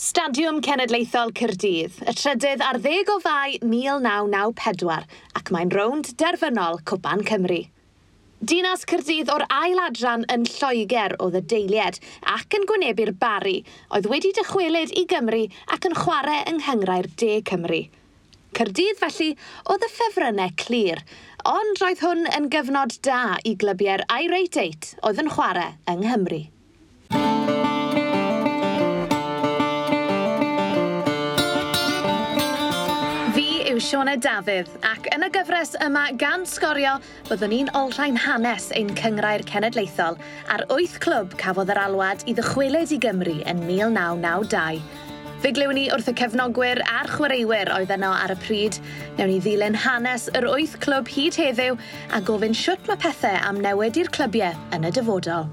Stadiwm Cenedlaethol Cyrdydd, y trydydd ar ddeg o fai 1994 ac mae'n rownd derfynol Cwpan Cymru. Dinas Cyrdydd o'r ail adran yn Lloegr oedd y deilied ac yn gwynebu'r bari oedd wedi dychwelyd i Gymru ac yn chwarae yng Nghyngrair De Cymru. Cyrdydd felly oedd y ffefrynnau clir, ond roedd hwn yn gyfnod da i glybiau'r Irate 8 oedd yn chwarae yng Nghymru. Sione Dafydd ac yn y gyfres yma gan sgorio byddwn ni'n olrhain hanes ein cyngrair cenedlaethol a'r wyth clwb cafodd yr alwad i ddychwelyd i Gymru yn 1992. Fe glywn ni wrth y cefnogwyr a'r chwaraewyr oedd yno ar y pryd. Newn ni ddilyn hanes yr wyth clwb hyd heddiw a gofyn siwt mae pethau am newid i'r clybiau yn y dyfodol.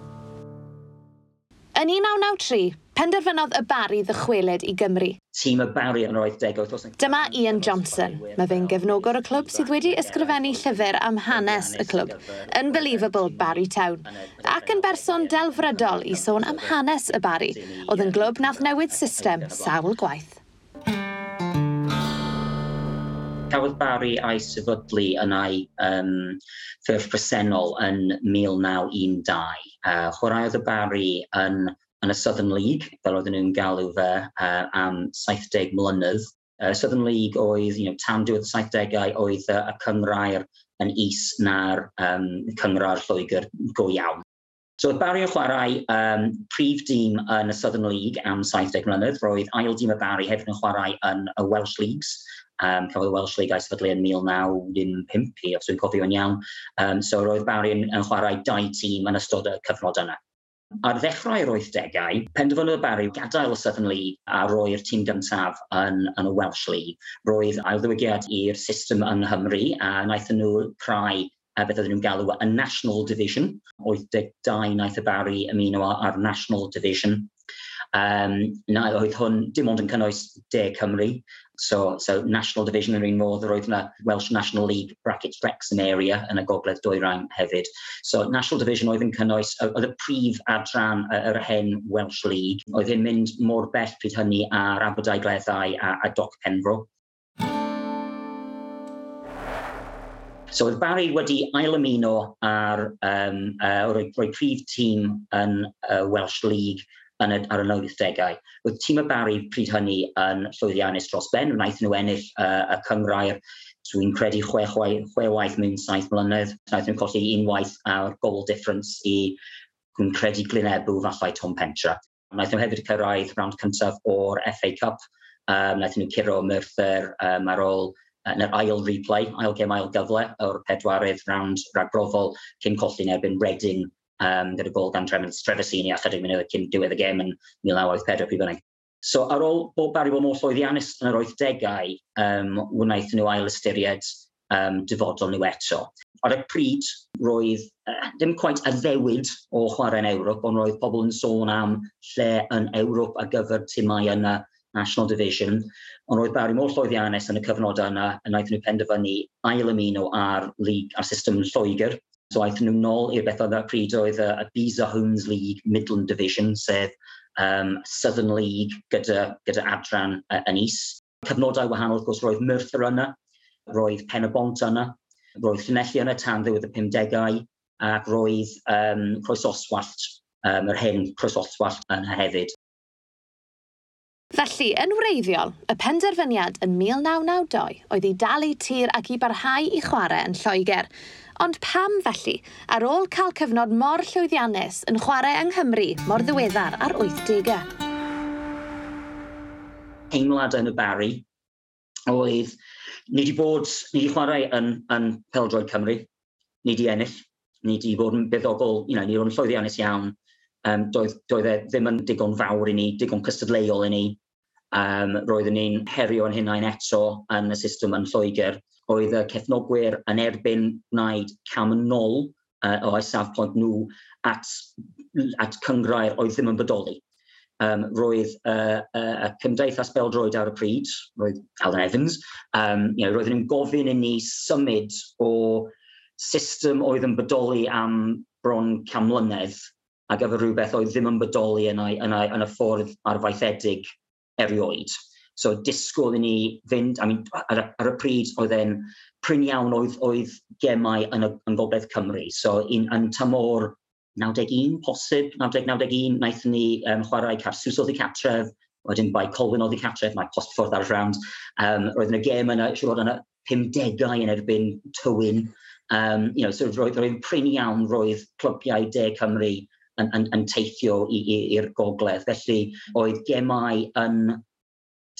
Yn 1993, Penderfynodd y bari ddychweled i Gymru. Tîm y bari yn yr 80au. Dyma Ian Johnson. Mae fe'n gefnogwr y clwb sydd wedi ysgrifennu llyfr am hanes y clwb. Unbelievable Barry Town. Ac yn berson delfrydol i sôn am hanes y bari. Oedd yn glwb nath newid system sawl gwaith. cafodd Barry a'i sefydlu yn ei um, ffurf presennol yn 1912. Uh, chwaraeodd y Barry yn yn y Southern League, fel oedden nhw'n galw fe uh, am 70 mlynedd. Uh, Southern League oedd, you know, tan diwedd 70au oedd uh, y cyngrair yn is na'r um, cyngrair Lloegr go iawn. So oedd Barry o chwarae um, prif dîm yn y Southern League am 70 mlynedd, roedd ail dîm y Barry hefyd yn chwarae yn y Welsh Leagues, um, cafodd y Welsh League a'i sefydlu yn 1905, os dwi'n yn iawn. Um, so roedd Barry yn, yn chwarae dau tîm yn ystod y cyfnod yna. Ar ddechrau'r 80au, penderfynodd Barry gadael y Southern League a roi'r tîm gyntaf yn, yn y Welsh League. Roedd ailddiwygiad i'r system yng Nghymru a wnaethon nhw crau a beth oedden nhw'n galw y National Division. 82 wnaeth y Barry ymuno ar National Division. Um, na, oedd hwn dim ond yn cynnwys De Cymru So, so National Division yr un modd, roedd yna Welsh National League bracket Wrexham area yn y gogledd dwyrain hefyd. So National Division oedd yn cynnwys, oedd y prif adran yr hen Welsh League, oedd yn mynd mor bell pryd hynny a'r Aberdai Gleddau a, a Doc Penfro. So oedd Barry wedi ailymuno ar, um, uh, roi, roi prif tîm yn uh, Welsh League yn y, ar y 90au. Roedd tîm y Barry pryd hynny yn llwyddiannus dros ben, wnaeth nhw ennill uh, y cyngrair dwi'n credu chwe, chwe, chwe waith mewn saith mlynedd. Wnaeth nhw'n colli unwaith a'r goal difference i dwi'n credu Glynebw falle Tom Pentra. Wnaeth nhw hefyd cyrraedd round cyntaf o'r FA Cup. Um, wnaeth nhw curo Merthyr um, ar ôl yn yr ail replay, ail gem ail gyfle o'r pedwarydd round ragbrofol cyn colli'n erbyn Reading um, gyda gol gan Tremens Trefesini a chydig munud cyn diwedd y gêm yn 1904 pryd bynnag. So ar ôl bob bari bod moll oeddiannus yn yr 80au, um, wnaeth nhw ail ystyried um, dyfodol nhw eto. Ar y pryd, roedd uh, ddim quite a ddewid o chwarae yn Ewrop, ond roedd pobl yn sôn am lle yn Ewrop ar gyfer timau yn y National Division, ond roedd Barry mor llwyddiannus yn y cyfnod yna yn wnaeth nhw penderfynu ail ymuno ar lig, ar system Lloegr, So aethon nhw nôl i'r beth oedd y pryd oedd y, y Beeza Homes League Midland Division, sef um, Southern League gyda, gyda adran uh, yn is. Cyfnodau wahanol, wrth gwrs, roedd Merthyr yna, roedd Pen y Bont yna, roedd Llanelli yna tan ddiwedd y 50au, ac roedd um, Croesoswallt, um, yr hen Croesoswallt yna hefyd. Felly, yn wreiddiol, y penderfyniad yn 1992 oedd i dalu tir ac i barhau i chwarae yn Lloegr, Ond pam felly, ar ôl cael cyfnod mor llwyddiannus yn chwarae yng Nghymru mor ddiweddar ar 80au? Teimlad yn y Barry oedd ni wedi bod, ni wedi chwarae yn, yn Peldroed Cymru, ni wedi ennill, ni wedi bod yn beddogol, you know, ni wedi bod yn llwyddiannus iawn, um, doedd, doedd e ddim yn digon fawr i ni, digon cystadleuol i ni, um, roedden ni'n herio yn hynna'n eto yn y system yn Lloegr oedd y cefnogwyr yn erbyn gwneud cam yn ôl uh, o safbwynt nhw at, at cyngrair oedd ddim yn bodoli. Um, roedd y uh, uh, Cymdeithas Beldroed ar y pryd, roedd Alan Evans, um, you know, roedden nhw'n gofyn i ni symud o system oedd yn bodoli am bron cam mlynedd ac efo rhywbeth oedd ddim yn bodoli yn, ai, yn, ai, yn y ffordd arfaethedig erioed. So disgwyl i ni fynd, I mean, ar, ar y pryd oedd e'n pryn iawn oedd, oedd gemau yn, y, yn Gogledd Cymru. So in, yn tymor 91, posib, 90-91, naethon ni um, chwarae Carsws oedd i catref, wedyn bai Colwyn oedd i catref, mae post ffordd ar y round. Um, roedd yn y gem yna, siwr yna 50au yn erbyn tywyn. Um, you know, so roedd, roedd pryn iawn roedd clwbiau De Cymru yn, yn, yn teithio i'r gogledd. Felly, oedd gemau yn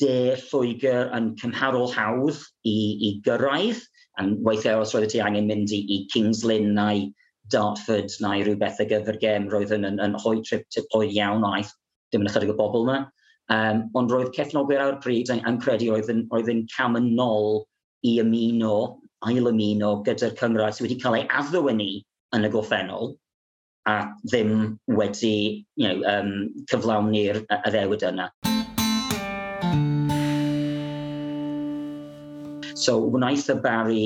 de Lloegr yn cymharol hawdd i, i gyrraedd, yn weithiau os roeddet ti angen mynd i, i Kings Lynn neu Dartford neu rhywbeth y gyfer gem roedd yn, yn, yn hoi trip tip oed iawn aeth dim yn ychydig o bobl yna. Um, ond roedd cefnogwyr ar y pryd yn, yn credu roedd yn, roedd yn cam yn nôl i ymuno, ail ymuno gyda'r cyngor sydd wedi cael ei addwynu yn y goffennol a ddim wedi you know, um, cyflawni'r addewid yna. So wnaeth y Barry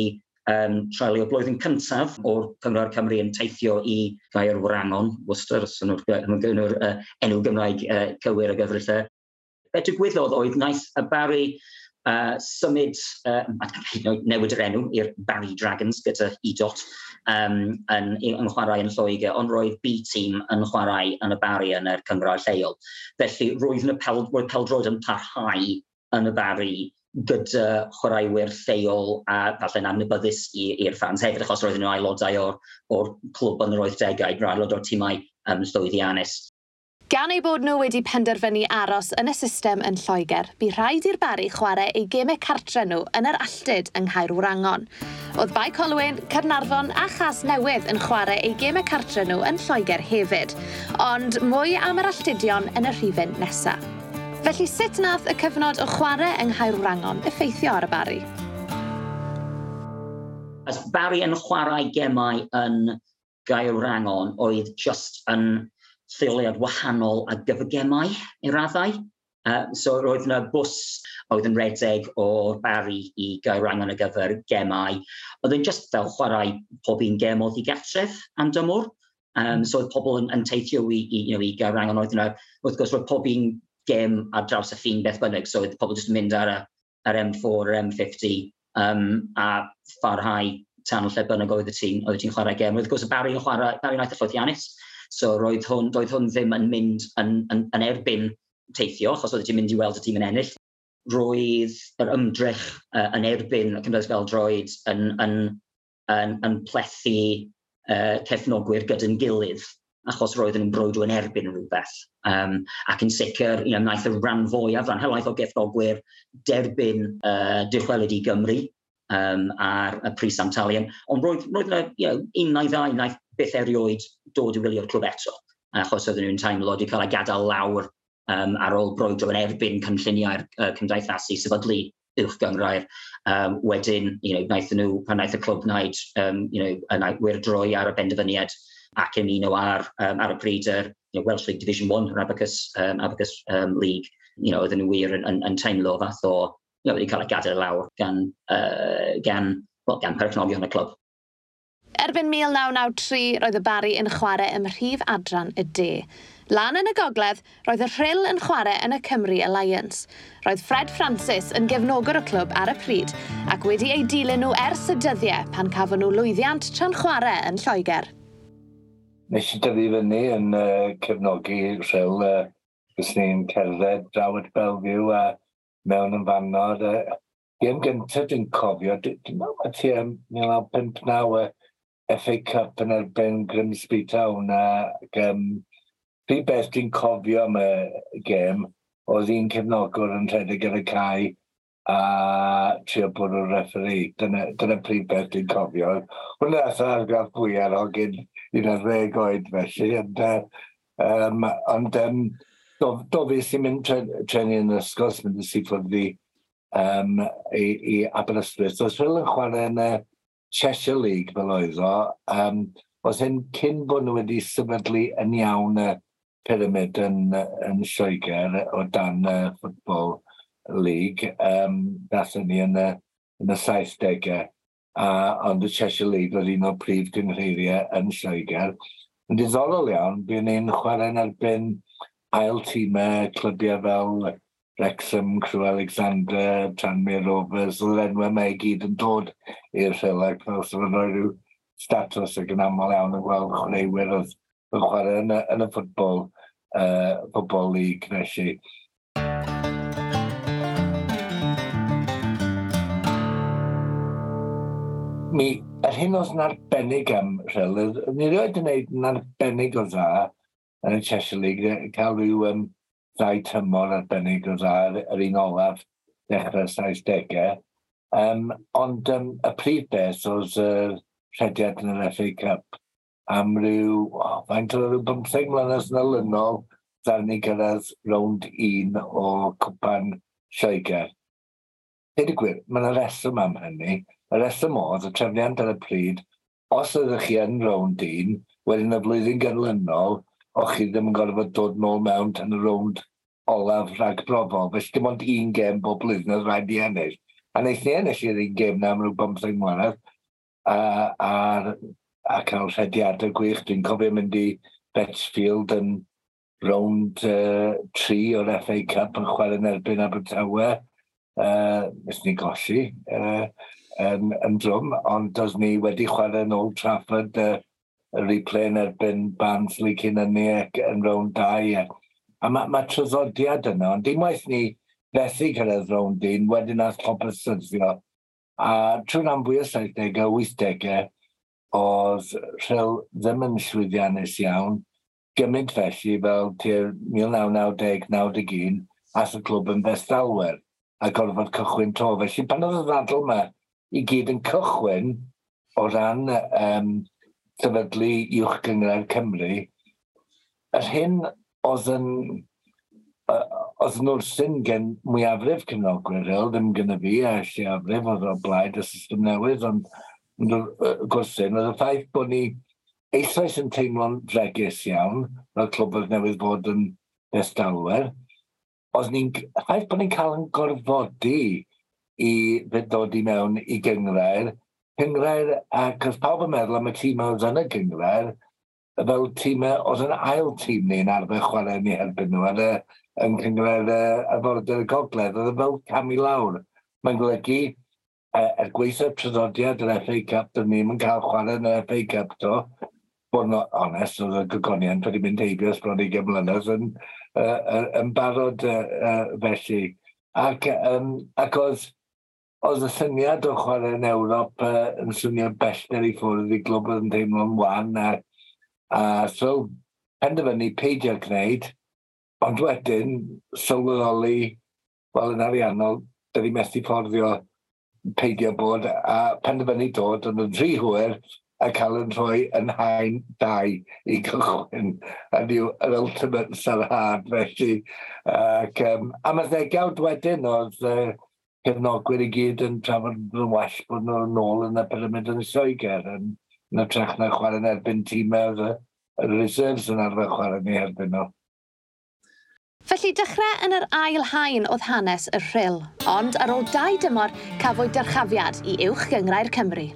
um, treulio blwyddyn cyntaf o'r Cyngor Cymru yn teithio i gair wrangon, Worcester, os yw'n gynnwyr uh, enw Gymraeg uh, cywir y gyfrithau. E. Be digwyddodd oedd wnaeth y Barry uh, symud, uh, newid yr enw i'r Barry Dragons gyda E-Dot um, yn, yn chwarae yn Lloegr, ond roedd B-Team yn chwarae yn y Barry yn yr Cymraeg lleol. Felly roedd y pel, roedd peldroed yn parhau yn y Barry gyda chwaraewyr lleol a falle'n annibyddus i'r ffans hefyd, achos roedden nhw aelodau o'r, or clwb yn yr 80au, aelod o'r tîmau um, llwyddiannus. Gan ei bod nhw wedi penderfynu aros yn y system yn Lloegr, bu rhaid i'r bari chwarae ei gemau cartre nhw yn yr alltyd yng Nghaer Wrangon. Oedd Bai Colwyn, Cernarfon a Chas Newydd yn chwarae ei gemau cartre nhw yn Lloegr hefyd, ond mwy am yr alltudion yn y rhifyn nesaf. Felly sut nath y cyfnod o chwarae yng Nghaerwrangon effeithio ar y bari? As Barry yn chwarae gemau yn Gaerwrangon oedd just yn lleoliad wahanol a gyfygemau i raddau. Uh, so roedd yna bws oedd yn redeg o Barry i Gaerwrangon y gyfer gemau. Oedd yn just fel chwarae pob un gem oedd i gatref am dymwr. Um, so oedd pobl yn, yn teithio i, i, you know, i Gaerwrangon oedd yna. Wrth gwrs roedd pob un gem ar draws y ffin beth bynnag. So oedd pobl jyst yn mynd ar, y, ar M4, M50 um, a pharhau tan o lle bynnag oedd y tîm, oedd y tîm chwarae gem. Roedd gwrs, y Barry yn chwarae, Barry United ffordd Ianis, so roedd hwn, roedd hwn ddim yn mynd yn, yn, yn erbyn teithio, achos oedd ti'n mynd i weld y tîm yn ennill. Roedd yr ymdrech uh, yn erbyn y Cymdeithas fel Beldroed yn, yn, yn, yn plethu uh, cefnogwyr gyda'n gilydd achos roedden nhw'n brwydw yn erbyn rhywbeth. Um, ac yn sicr, you know, naeth y rhan fwyaf, rhan helaeth o gefnogwyr, derbyn uh, Dychweledi Gymru um, ar y pris am talion. Ond roedd, roedd yna you know, un neu ddau naeth beth erioed dod i wylio'r clwb eto, achos oedden nhw'n teimlo wedi cael ei gadael lawr um, ar ôl brwydro yn erbyn cynlluniau'r uh, cymdeithasu sefydlu uwch gyngrair. Um, wedyn, you know, naeth nhw, pan naeth y clwb wneud, um, you know, wyrdroi ar y benderfyniad ac ymuno ar, um, ar y pryd yr you know, Welsh League Division 1, yr Abacus, um, Abacus um, League. You know, oedden nhw wir yn, yn, yn teimlo fath o, you know, wedi cael ei gadael lawr gan, uh, gan, well, gan perchnogion y clwb. Erbyn 1993, roedd y bari yn chwarae ym mhrif adran y de. Lan yn y gogledd, roedd y rhyl yn chwarae yn y Cymru Alliance. Roedd Fred Francis yn gefnogwr y clwb ar y pryd ac wedi ei dilyn nhw ers y dyddiau pan cafon nhw lwyddiant tra'n chwarae yn Lloegr. Nes i dyddi fyny yn uh, cefnogi rhyl, uh, gos ni'n cerdded draw at Bellevue a mewn yn fannod. Uh, Gym gyntaf dwi'n cofio, dwi'n meddwl mae ti yn 1959 FA Cup yn erbyn Grimsby Town ac um, rhi beth dwi'n cofio am y gêm oedd un cefnogwr yn rhedeg ar y cae a trio bod yn referi. Dyna, dyna prif beth dwi'n cofio. Hwna ath argraff fwy ar ogyn un ar ddeg oed felly. And, uh, um, ond um, do, do fi sy'n mynd tre, treni yn ysgol, sy'n mynd i si ffwrdd i, um, i, i Aberystwyth. Os fel yn chwarae yn y Cheshire League fel oedd o, um, os hyn cyn bod nhw wedi sefydlu yn iawn y pyramid yn, yn Lloegr o dan y ffwtbol, League, um, nathon ni yn y, yn y 70au, a, ond y Cheshire League oedd un o'r prif gynghreiriau yn Lloegr. Yn diddorol iawn, bydd ni'n chwarae'n erbyn ail tîmau clybiau fel Wrexham, Crew Alexander, Tranmere Rovers, oedd enwau mae i gyd yn dod i'r rhelag fel sef yn rhoi rhyw status ac yn aml iawn yn gweld chwaraewyr oedd yn chwarae yn y, yn y ffwtbol, uh, ffwtbol league felly. mi, yr hyn oedd yn arbennig am rhyl, ni rioed yn gwneud yn arbennig o dda yn y Cheshire League, cael rhyw um, ddau tymor arbennig o dda, yr un olaf dechrau 70au. Um, ond um, y prif beth oedd yr uh, rhediad yn yr FA Cup am ryw, oh, faint o ryw 15 mlynedd yn olynol, dda'r ni gyrraedd rownd un o cwpan Lloegr. Hyd y gwir, mae yna reswm am hynny y rheswm oedd y trefniant ar y pryd, os ydych chi yn rownd un, wedyn y flwyddyn gynlynol, o'ch chi ddim yn gorfod dod nôl mewn yn y rownd olaf rhag brofol. Felly dim ond un gem bob blwyddyn oedd rhaid i ennill. A wnaeth ni ennill i'r un gem na am rhyw 15 mlynedd a, a, a cael rhediadau gwych. Dwi'n cofio mynd i Betsfield yn rownd uh, tri o'r FA Cup yn chwarae yn erbyn Abertawe. Uh, nes ni golli. Uh, yn, yn drwm, ond does ni wedi chwarae yn Old Trafford y uh, replay yn erbyn Bansley cyn yni ac yn rown 2. A mae ma tryddodiad yna, ond dim waith ni fethu cyrraedd rown 1, wedyn nath popeth syrthio. A trwy'n am fwy o 70au a 80au, oedd rhyl ddim yn llwyddiannus iawn, gymaint felly fel tir 1990-91, ath y clwb yn Festalwer a gorfod cychwyn to. Felly pan oedd y ddadl yma i gyd yn cychwyn o ran um, sefydlu uwch gyngor Cymru, yr hyn oedd yn oedd yn wrthyn gen mwyafrif cefnogwyr, oedd ddim gyda fi a lleafrif oedd o blaid y system newydd, ond gwrsyn, oedd y ffaith bod ni eisoes yn teimlo'n fregus iawn, fel clwbeth newydd fod yn destalwer, oedd ni'n ffaith bod ni'n cael yn gorfodi i ddod i mewn i gyngrair. Cyngrair, ac os pawb yn meddwl am y tîm oedd yn y gyngrair, fel tîm e, oedd yn ail tîm ni'n arfer chwarae ni erbyn nhw, ar y, yn cyngred y, y forder y gogledd, oedd e fel cam i lawr. Mae'n golygu, e, er gweithio trydodiad yr FA Cup, dyn ni'n cael chwarae yn y FA Cup to, bod yn onest, oedd y gygoniant wedi mynd heibio ys bron i gymlynydd yn, uh, yn barod uh, uh, felly. Ac, um, ac oedd oedd y syniad o chwarae yn Ewrop uh, yn swnio bellter i ffwrdd i glwb yn teimlo'n wan. A, a so, penderfynu peidio gwneud, ond wedyn sylweddoli, wel yn ariannol, da ni methu fforddio peidio bod a penderfynu dod yn y dri hwyr a cael yn rhoi yn hain dau i gychwyn yn yw yr ultimate sarhad felly. Ac, um, am y ddegawd wedyn oedd uh, cefnogwyr i gyd yn trafod yn well bod nhw'n ôl yn y pyramid yn y Lloegr yn, yn y trach na chwarae yn erbyn tîmau y, y reserves yn arfer chwarae ni erbyn nhw. Felly dechrau yn yr ail hain oedd hanes y rhyl, ond ar ôl dau dymor cafwyd dyrchafiad i uwch gyngrau'r Cymru.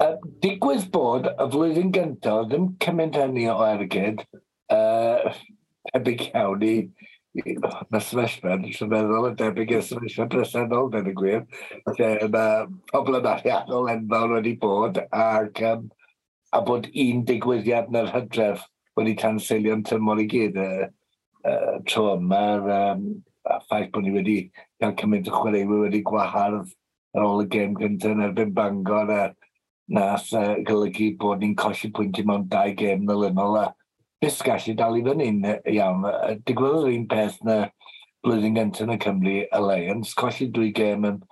Uh, digwydd bod y flwyddyn gyntaf ddim cymaint hynny o ergyd uh, ebig iawn i, mae sefyllfa'n meddwl yn debyg i'r sefyllfa presennol, dyn y gwir, lle mae problem ariannol enfawr wedi bod ac um, a bod un digwyddiad na'r hydref wedi tanseilio'n tymor i gyd y uh, uh, tro yma'r um, ffaith bod ni wedi cael cymaint o chwaraewyr wedi gwahardd ar ôl y gêm gyntaf yn erbyn Bangor a nath uh, golygu bod ni'n colli pwyntiau mewn dau gêm nolynol a bisgall i dal i fyny'n iawn. Digwyddodd yr un peth na blwyddyn gyntaf yn y Cymru Alliance, colli dwy gêm yn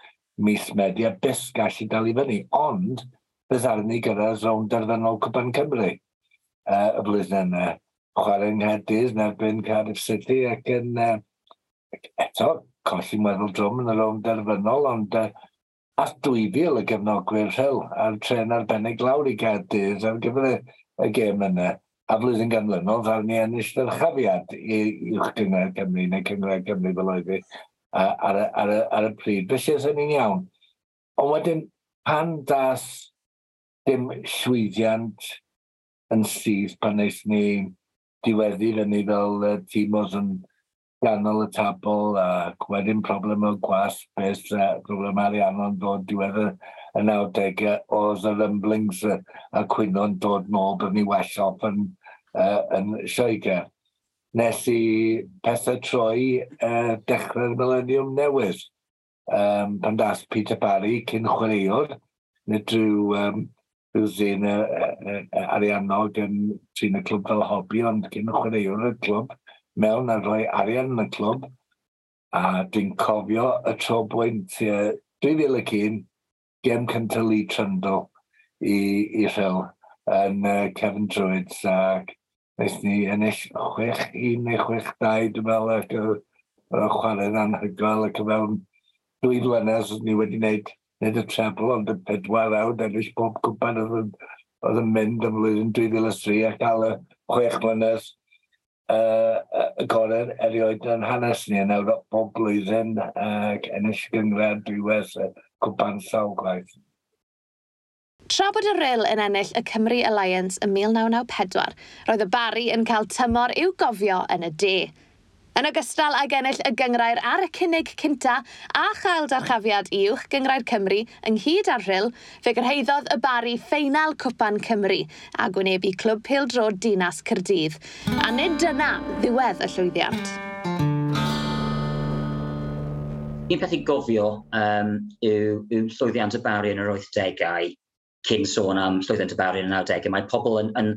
mis Medi, a bisgall i dal i fyny, ond bydd arni gyda zon derfynol Cwpan Cymru uh, y blwyddyn yna. Chwarae yng Nghaerdydd yn erbyn Cardiff City ac yn uh, eto colli meddwl drwm yn y rownd derfynol, ond uh, at 2000 y gefnogwyr rhyl a'r tren arbennig lawr i Gaerdydd ar gyfer y, y gêm yna a flwyddyn ganlynol, ddawn ni ennill dyrchafiad i'ch gyngor Cymru neu Cyngor Cymru fel oedd hi ar, ar, ar, y pryd. Felly ys ni'n iawn. Ond wedyn, pan das dim llwyddiant yn syth pan wnaeth ni diweddir yn ni fel uh, tîm oedd yn ganol y tabl ac wedyn problem o gwas beth uh, problem ariannol yn dod diwedd y 90au oedd y rumblings a, a cwyno'n dod nôl bod ni well off yn uh, yn Lloegr. Nes i pethau troi uh, dechrau'r Millennium newydd. Um, pan dath Peter Barry cyn chwaraewr, nid rhyw um, rhyw ddyn uh, uh, ariannog yn trin y clwb fel hobi, ond cyn chwaraewr y clwb, mewn a rhoi arian yn y clwb, a dwi'n cofio y tro bwynt uh, 2001, gem cyntaf Lee Trundle i, i rhyl yn uh, Kevin Druids ac Nes ni ennill 6-1 neu 6-2, dwi'n meddwl, ac y chwarae'n anhygoel ac o fewn dwy flynedd ni wedi wneud, wneud y trebl, ond y pedwar awd ennill bob cwpan oedd yn, oedd yn mynd ym mlwyddyn 2003 a cael y chwech blynedd uh, y gorau erioed yn hanes ni yn Ewrop bob blwyddyn ac ennill gyngred diwedd y cwpan sawl gwaith. Tra bod y Ryl yn ennill y Cymru Alliance ym 1994, roedd y Bari yn cael tymor i'w gofio yn y de. Yn ogystal ag ennill y gyngrair ar y cynnig cynta a chael darchafiad uwch gyngrair Cymru ynghyd â'r rhyl, fe gyrhaeddodd y bari ffeinal Cwpan Cymru a gwynebu Clwb Pildro Dinas Cyrdydd. A nid dyna ddiwedd y llwyddiant. Un peth i gofio um, yw, yw llwyddiant y bari yn yr 80au cyn sôn am llwyddiant y barion yn 90au, mae pobl yn, yn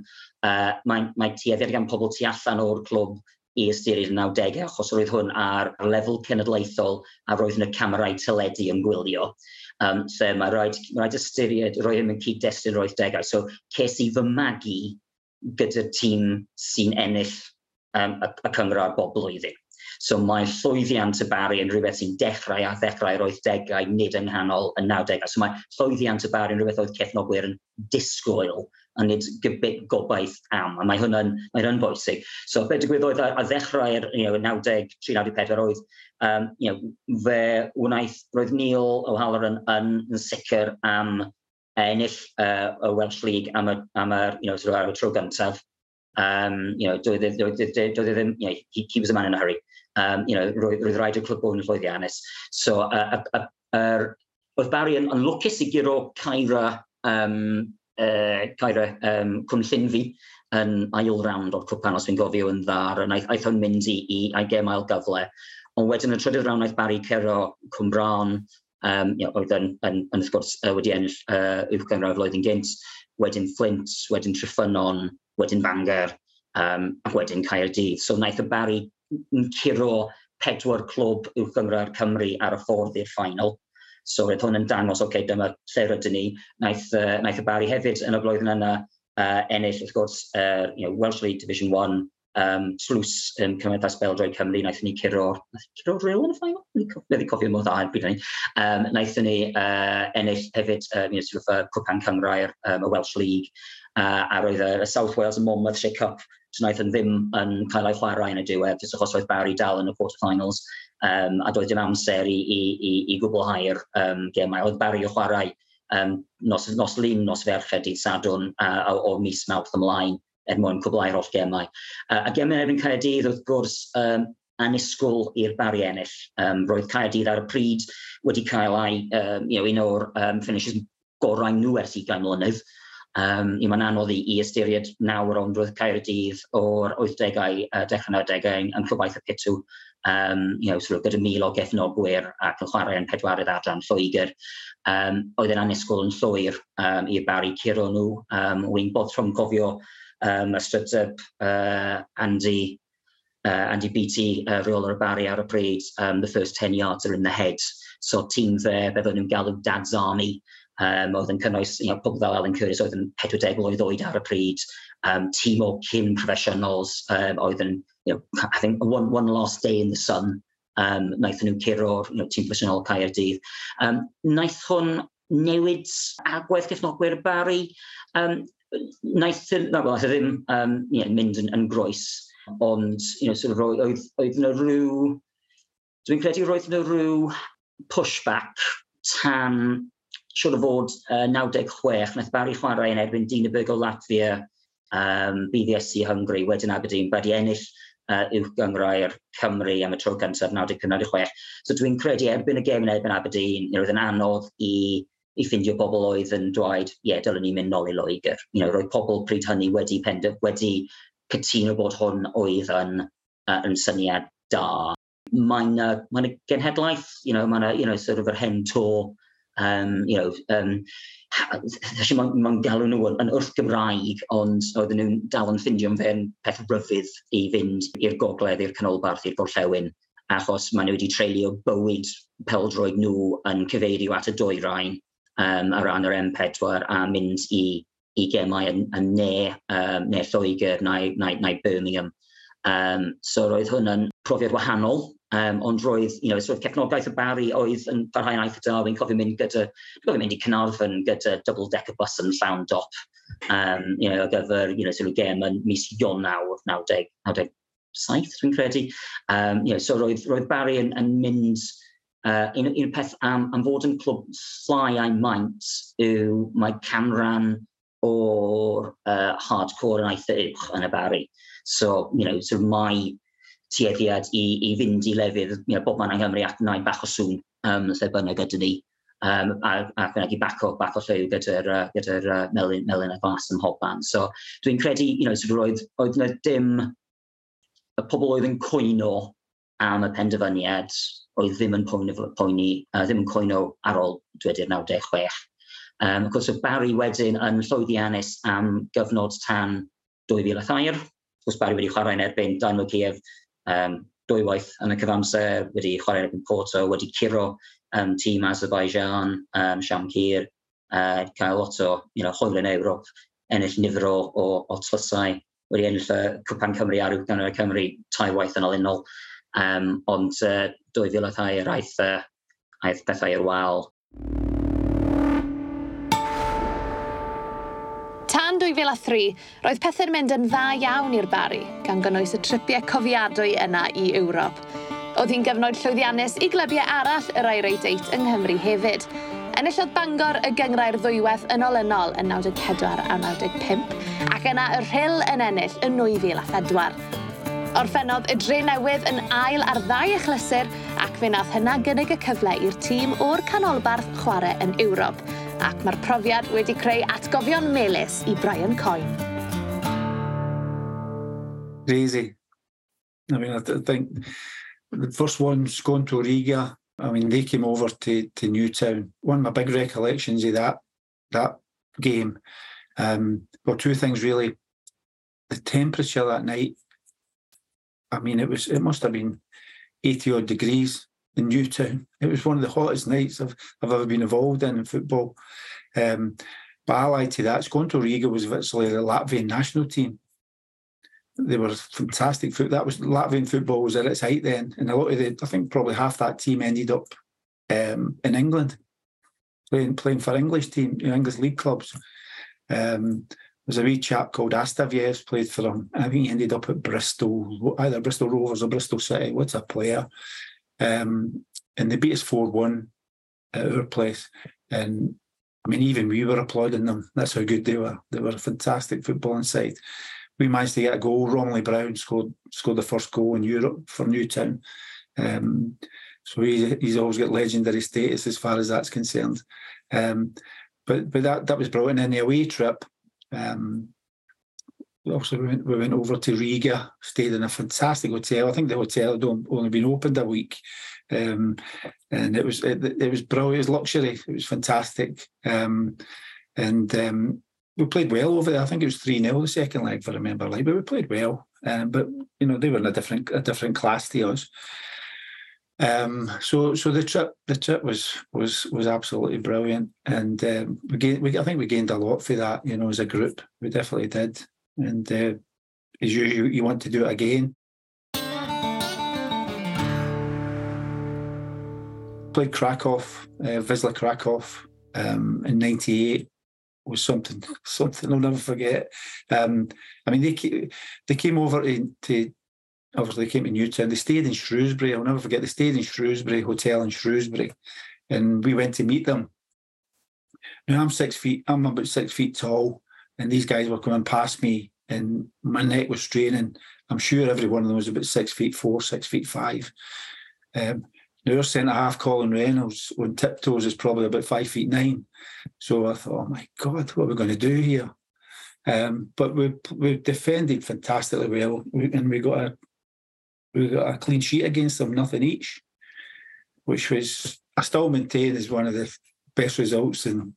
uh, mae, mae tueddiad gan pobl tu allan o'r clwb i ystyried yn 90au, achos roedd hwn ar lefel cenedlaethol a roedd yn y camerau teledu yn gwylio. Um, so mae rhaid, mae rhaid ystyried, roedd yn cyd-destun roedd degau. So ces i fy magu gyda'r tîm sy'n ennill um, y, y cyngor bob blwyddyn. So mae llwyddiant y bari yn rhywbeth sy'n dechrau a ddechrau'r 80au, nid yng nghanol y 90au. So mae llwyddiant y bari yn rhywbeth oedd cefnogwyr yn disgwyl a nid gobaith am, a mae hwnna'n mae hwnna'n bwysig. So be digwydd oedd a, ddechrau'r you know, 90, 94 oedd, um, you know, fe wnaeth, roedd Neil O'Halloran yn, yn sicr am ennill uh, y Welsh League am y, am y, you know, tro, tro gyntaf. Um, you know, doedd, e, doedd, e, doedd, e, you know, he, he was a man in a hurry um, you know, roedd, roedd rhaid i'r clwb bod yn llwyddiannus. So, uh, uh, uh, oedd Barry yn, yn lwcus i giro Caira, um, uh, Caira um, Cwnllun fi yn ail round o'r cwpan, os fi'n gofio yn ddar, yn aeth, aeth hwn mynd i, i, i gemail gyfle. Ond wedyn y trydydd rawn aeth Barry Cero Cwmbran, um, you know, oedd yn, yn, yn, wrth gwrs uh, wedi ennill uh, uwch gyngraf flwyddyn gynt, wedyn Flint, wedyn Tryffynon, wedyn Bangor, um, ac wedyn Caerdydd. So wnaeth y Barry curo pedwar clwb yw Gymra'r Cymru ar y ffordd i'r ffainal. So roedd hwn yn dangos, oce, okay, dyma lle rydyn ni. Naeth, uh, naeth y Bari hefyd yn y blwyddyn yna uh, ennill, wrth gwrs, uh, you know, Welsh League Division 1, um, slws um, Cymdeithas Beldroi Cymru, naeth ni curo'r... Naeth ni curo'r reol yn y ffainal? Nid i cofio mor dda yn byd ni. Um, naeth ni uh, ennill hefyd, uh, you know, sort of, uh, Cwpan Cymraer, um, y Welsh League, uh, a roedd y South Wales and Monmouth shake-up so wnaeth yn ddim yn cael ei chwarae yn y diwedd, jyst achos oedd Barry dal yn y quarterfinals, um, a doedd dim amser i, i, i, i gwblhau'r um, gemau. Oedd Barry o chwarae um, nos, nos lun, nos ferched, i sadwn uh, o, o mis mawrth ymlaen, er mwyn cwblhau'r holl gemau. Uh, a gemau erbyn Caerdydd, wrth gwrs, um, anusgwl i'r bari ennill. Um, roedd Caerdydd ar y pryd wedi cael ei, um, you know, un o'r um, finishes gorau nhw ers 20 mlynedd, Um, you mae'n anodd i, i ystyried nawr ond roedd Caerdydd o'r 80au uh, dechrau 90au yn, yn y pitw um, you know, sort of gyda mil o gefnogwyr ac yn chwarae yn pedwarydd adran Lloegr. Um, oedd yn anusgwyl yn llwyr um, i'r bari curo nhw. Um, Wy'n bod rhwng gofio um, y strydyb uh, Andy, uh, Andy Beatty, uh, reol o'r bari ar y pryd, um, the first 10 yards are in the head. So tîm fe, beth o'n nhw'n galw Dad's Army, um, oedd yn cynnwys you know, pobl fel Alan Curtis oedd yn 40 mlynedd oed ar y pryd, um, tîm o cyn professionals um, oedd yn, you know, I think, one, one last day in the sun, um, naeth nhw curo'r you know, tîm professional Caerdydd. Um, naeth hwn newid agwedd cefnogwyr Barry, um, naeth, na, well, naeth ddim um, you know, mynd yn, yn groes, ond you know, sort of, oedd, oedd yna rhyw, dwi'n credu roedd yna rhyw pushback tan siwr o fod uh, 96, wnaeth Barry chwarae yn erbyn Dinaburg o Latvia, um, BDSC Hungary, wedyn Aberdeen, wedi ennill uh, uwch gyngrau'r Cymru am y tro cyntaf 1996. So dwi'n credu erbyn y gem yn erbyn Aberdeen, you know, yn anodd i, i ffindio bobl oedd yn dweud, ie, yeah, dylwn ni mynd nôl i Loegr. You know, roedd pobl pryd hynny wedi, pendef, wedi cytuno bod hwn oedd yn, uh, yn syniad da. Mae'n mae genhedlaeth, you know, mae'n you know, sort of yr hen to um, you know, um, felly mae'n ma galw nhw yn, yn wrth Gymraeg, ond oedden nhw'n dal yn ffindio'n fe'n peth ryfydd i fynd i'r gogledd, i'r canolbarth, i'r gorllewin, achos maen nhw wedi treulio bywyd peldroed nhw yn cyfeirio at y dwyrain um, ar ran yr M4 a mynd i, i gemau yn, yn ne, um, ne Lloegr neu, neu, neu Birmingham. Um, so roedd hwn yn profiad wahanol Um, ond roedd, you know, sort of cefnogaeth y Bari oedd yn parhau'n aeth yda, fi'n cofio mynd gyda, fi'n cofio mynd i Cynarfon gyda double-decker bus yn llawn dop, um, you know, ar gyfer, you know, sort of gem yn mis Ionaw, 90, 97, dwi'n credu. Um, you know, so roedd, roedd bari yn, yn mynd, uh, un, un peth am, am fod yn clwb llai a'i maint yw mae canran o'r uh, hardcore yn eitha e uwch yn y bari. So, you know, so mae tueddiad i, i fynd i lefydd you know, bob man yng Nghymru at nain bach o sŵn um, lle bynnag gyda ni. Um, a, a gwneud i bac o, bac o lliw gyda'r uh, gyda uh, melyn, melyn a glas ym mhob man. So dwi'n credu, you know, sort of roedd, oedd yna dim y pobl oedd yn coino am y penderfyniad oedd ddim yn poeni, poeni uh, ddim yn coino ar ôl dwedi'r 96. Um, of course, o Barry wedyn yn llwyddiannus am gyfnod tan 2003. Of course, Barry wedi chwarae yn erbyn Dynamo Kiev um, dwywaith yn y cyfamser, wedi chwarae yn Porto, wedi curo um, tîm Azerbaijan, um, Siamcir, uh, cael lot o you know, hwyl yn Ewrop, ennill nifer o, o, o tlysau, wedi ennill y Cwpan Cymru a rhyw y Cymru tai waith yn olynol. Um, ond uh, 2002 yr aeth, uh, aeth bethau i'r wal. 2003, roedd pethau'n mynd yn dda iawn i'r bari, gan gynnwys y tripiau cofiadwy yna i Ewrop. Oedd hi'n gyfnod llwyddiannus i glybiau arall yr Irate 8 yng Nghymru hefyd. Enillodd Bangor y gyngrau'r ddwywedd yn olynol yn 94 a 95, ac yna y rhyl yn ennill yn 2004. Orffennodd y dre newydd yn ail ar ddau achlysur ac fe nath hynna gynnig y cyfle i'r tîm o'r canolbarth chwarae yn Ewrop – ac mae'r profiad wedi creu atgofion melus i Brian Coyne. Crazy. I mean, I think the first one's going to Riga. I mean, they came over to, to Newtown. One of my big recollections of that that game. Um, well, two things really. The temperature that night. I mean, it was it must have been eighty odd degrees in Newtown. It was one of the hottest nights I've, I've ever been involved in in football. Um, but allied to that, Skonto Riga was virtually the Latvian national team. They were fantastic. Foot. That was Latvian football was at its height then, and a lot of the, I think probably half that team ended up um, in England, playing playing for English team, English league clubs. Um, there's a wee chap called Astaviev played for him. I think he ended up at Bristol, either Bristol Rovers or Bristol City. What's a player? Um, and they beat us 4 1 at our place. And I mean, even we were applauding them. That's how good they were. They were a fantastic footballing side. We managed to get a goal. Romley Brown scored scored the first goal in Europe for Newtown. Um, so he's, he's always got legendary status as far as that's concerned. Um, but but that that was brilliant. And the away trip, um, also we went, we went over to Riga, stayed in a fantastic hotel. I think the hotel had only been opened a week, um, and it was it, it was brilliant. It was luxury. It was fantastic, um, and um, we played well over there. I think it was three 0 the second leg, if I remember right. But we played well. Um, but you know they were in a different a different class to us. Um, so so the trip the trip was was was absolutely brilliant, and um, we, gained, we I think we gained a lot for that. You know, as a group, we definitely did and uh, as usual, you want to do it again. Played Krakow, uh, Krakow um, in '98 was something something I'll never forget. Um, I mean, they they came over to, to obviously they came to Newtown. They stayed in Shrewsbury. I'll never forget. They stayed in Shrewsbury Hotel in Shrewsbury, and we went to meet them. Now I'm six feet. I'm about six feet tall and these guys were coming past me and my neck was straining. I'm sure every one of them was about six feet four, six feet five. Um, now our centre half, Colin Reynolds, on tiptoes is probably about five feet nine. So I thought, oh my God, what are we going to do here? Um, but we we defended fantastically well, and we got a we got a clean sheet against them, nothing each, which was I still maintain is one of the best results in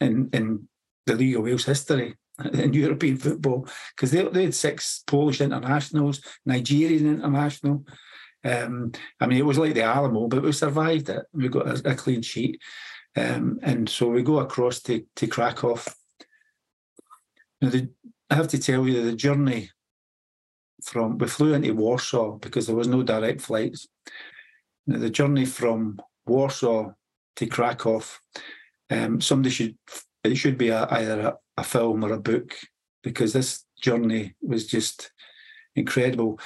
in in the League of Wales history in European football because they, they had six Polish internationals, Nigerian international. Um, I mean, it was like the Alamo, but we survived it. We got a, a clean sheet. Um, and so we go across to, to Krakow now, the, I have to tell you the journey from we flew into Warsaw because there was no direct flights. Now, the journey from Warsaw to Krakow, um, somebody should it should be a, either a, a, film or a book because this journey was just incredible.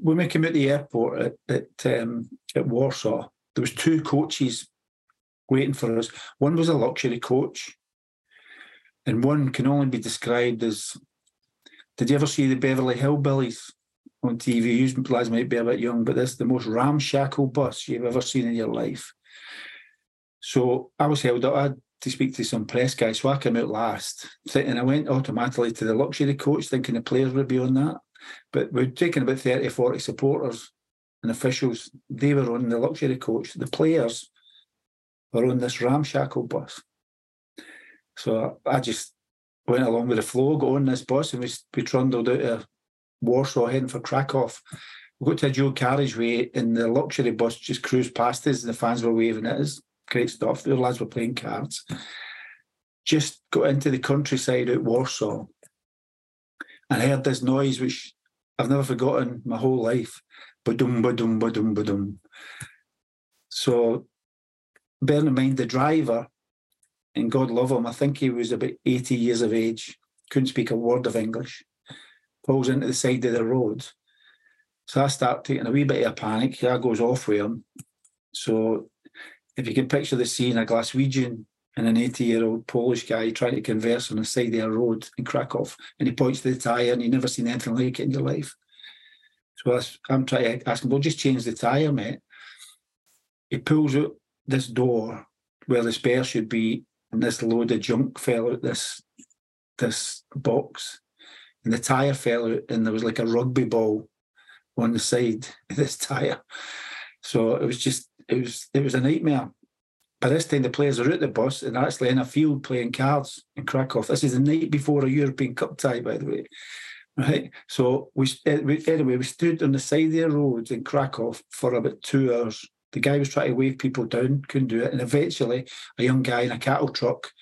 When we came out the airport at at, um, at Warsaw, there was two coaches waiting for us. One was a luxury coach, and one can only be described as did you ever see the Beverly Hillbillies on TV? You guys might be a bit young, but this is the most ramshackle bus you've ever seen in your life. So I was held up. I to speak to some press guys, so I came out last. And I went automatically to the luxury coach, thinking the players would be on that. But we'd taken about 30, 40 supporters and officials. They were on the luxury coach. The players were on this ramshackle bus. So I just went along with the flow, got on this bus, and we, we trundled out of Warsaw heading for Krakow. We got to a dual carriageway, and the luxury bus just cruised past us, and the fans were waving at us. Great stuff. The lads were playing cards. Just got into the countryside at Warsaw, and heard this noise which I've never forgotten my whole life. Ba-dum, ba-dum, ba-dum, ba-dum. So bearing in mind the driver and God love him, I think he was about 80 years of age, couldn't speak a word of English, pulls into the side of the road. So I start taking a wee bit of a panic. I goes off with him. So if you can picture the scene, a Glaswegian and an 80 year old Polish guy trying to converse on the side of a road in Krakow, and he points to the tyre, and you've never seen anything like it in your life. So I'm trying to ask him, well, just change the tyre, mate. He pulls out this door where the spare should be, and this load of junk fell out this this box, and the tire fell out, and there was like a rugby ball on the side of this tire. So it was just it was it was a nightmare. By this time, the players are at the bus and actually in a field playing cards in Krakow. This is the night before a European Cup tie, by the way. Right. So we eh, anyway we stood on the side of the roads in Krakow for about two hours the guy was trying to wave people down, couldn't do it. And eventually, a young guy in a cattle truck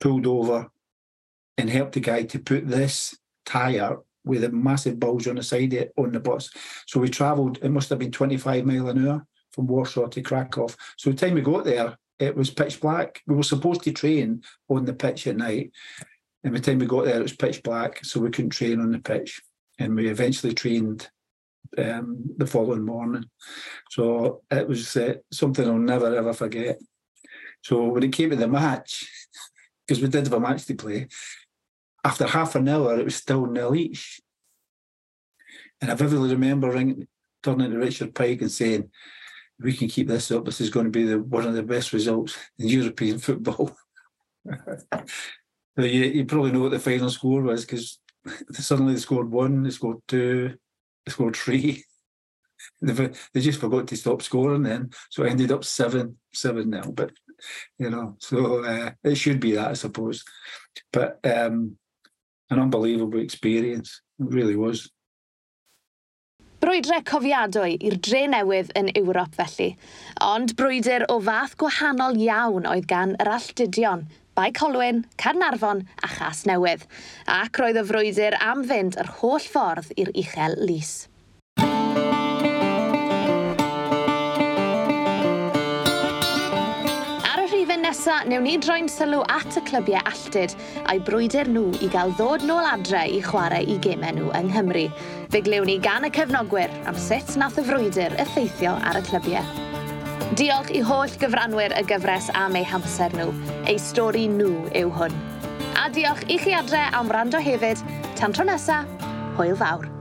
pulled over and helped the guy to put this tyre with a massive bulge on the side of it on the bus. So we travelled, it must have been 25 mile an hour from Warsaw to Krakow. So the time we got there, it was pitch black. We were supposed to train on the pitch at night. And by the time we got there, it was pitch black, so we couldn't train on the pitch. And we eventually trained um, the following morning. So it was uh, something I'll never ever forget. So when it came to the match, because we did have a match to play, after half an hour it was still nil each. And I vividly remember ringing, turning to Richard Pike and saying, "We can keep this up. This is going to be the, one of the best results in European football." you, you probably know what the final score was because suddenly they scored one, they scored two, they scored three. they, they just forgot to stop scoring then, so it ended up seven seven now. But you know, so uh, it should be that, I suppose. But um, an unbelievable experience. It really was. Brwydre cofiadwy i'r dre newydd yn Ewrop felly, ond brwydr o fath gwahanol iawn oedd gan yr alltudion, Bae Colwyn, Carnarfon a Chas Newydd, ac roedd y frwydr am fynd yr holl ffordd i'r uchel lys. nesaf, newn ni droi'n sylw at y clybiau alltid a'i brwydr nhw i gael ddod nôl adre i chwarae i gemau nhw yng Nghymru. Fe glewn ni gan y cefnogwyr am sut nath y frwydr effeithio ar y clybiau. Diolch i holl gyfranwyr y gyfres am eu hamser nhw. Eu stori nhw yw hwn. A diolch i chi adre am rando hefyd. Tan tro nesaf, hwyl fawr.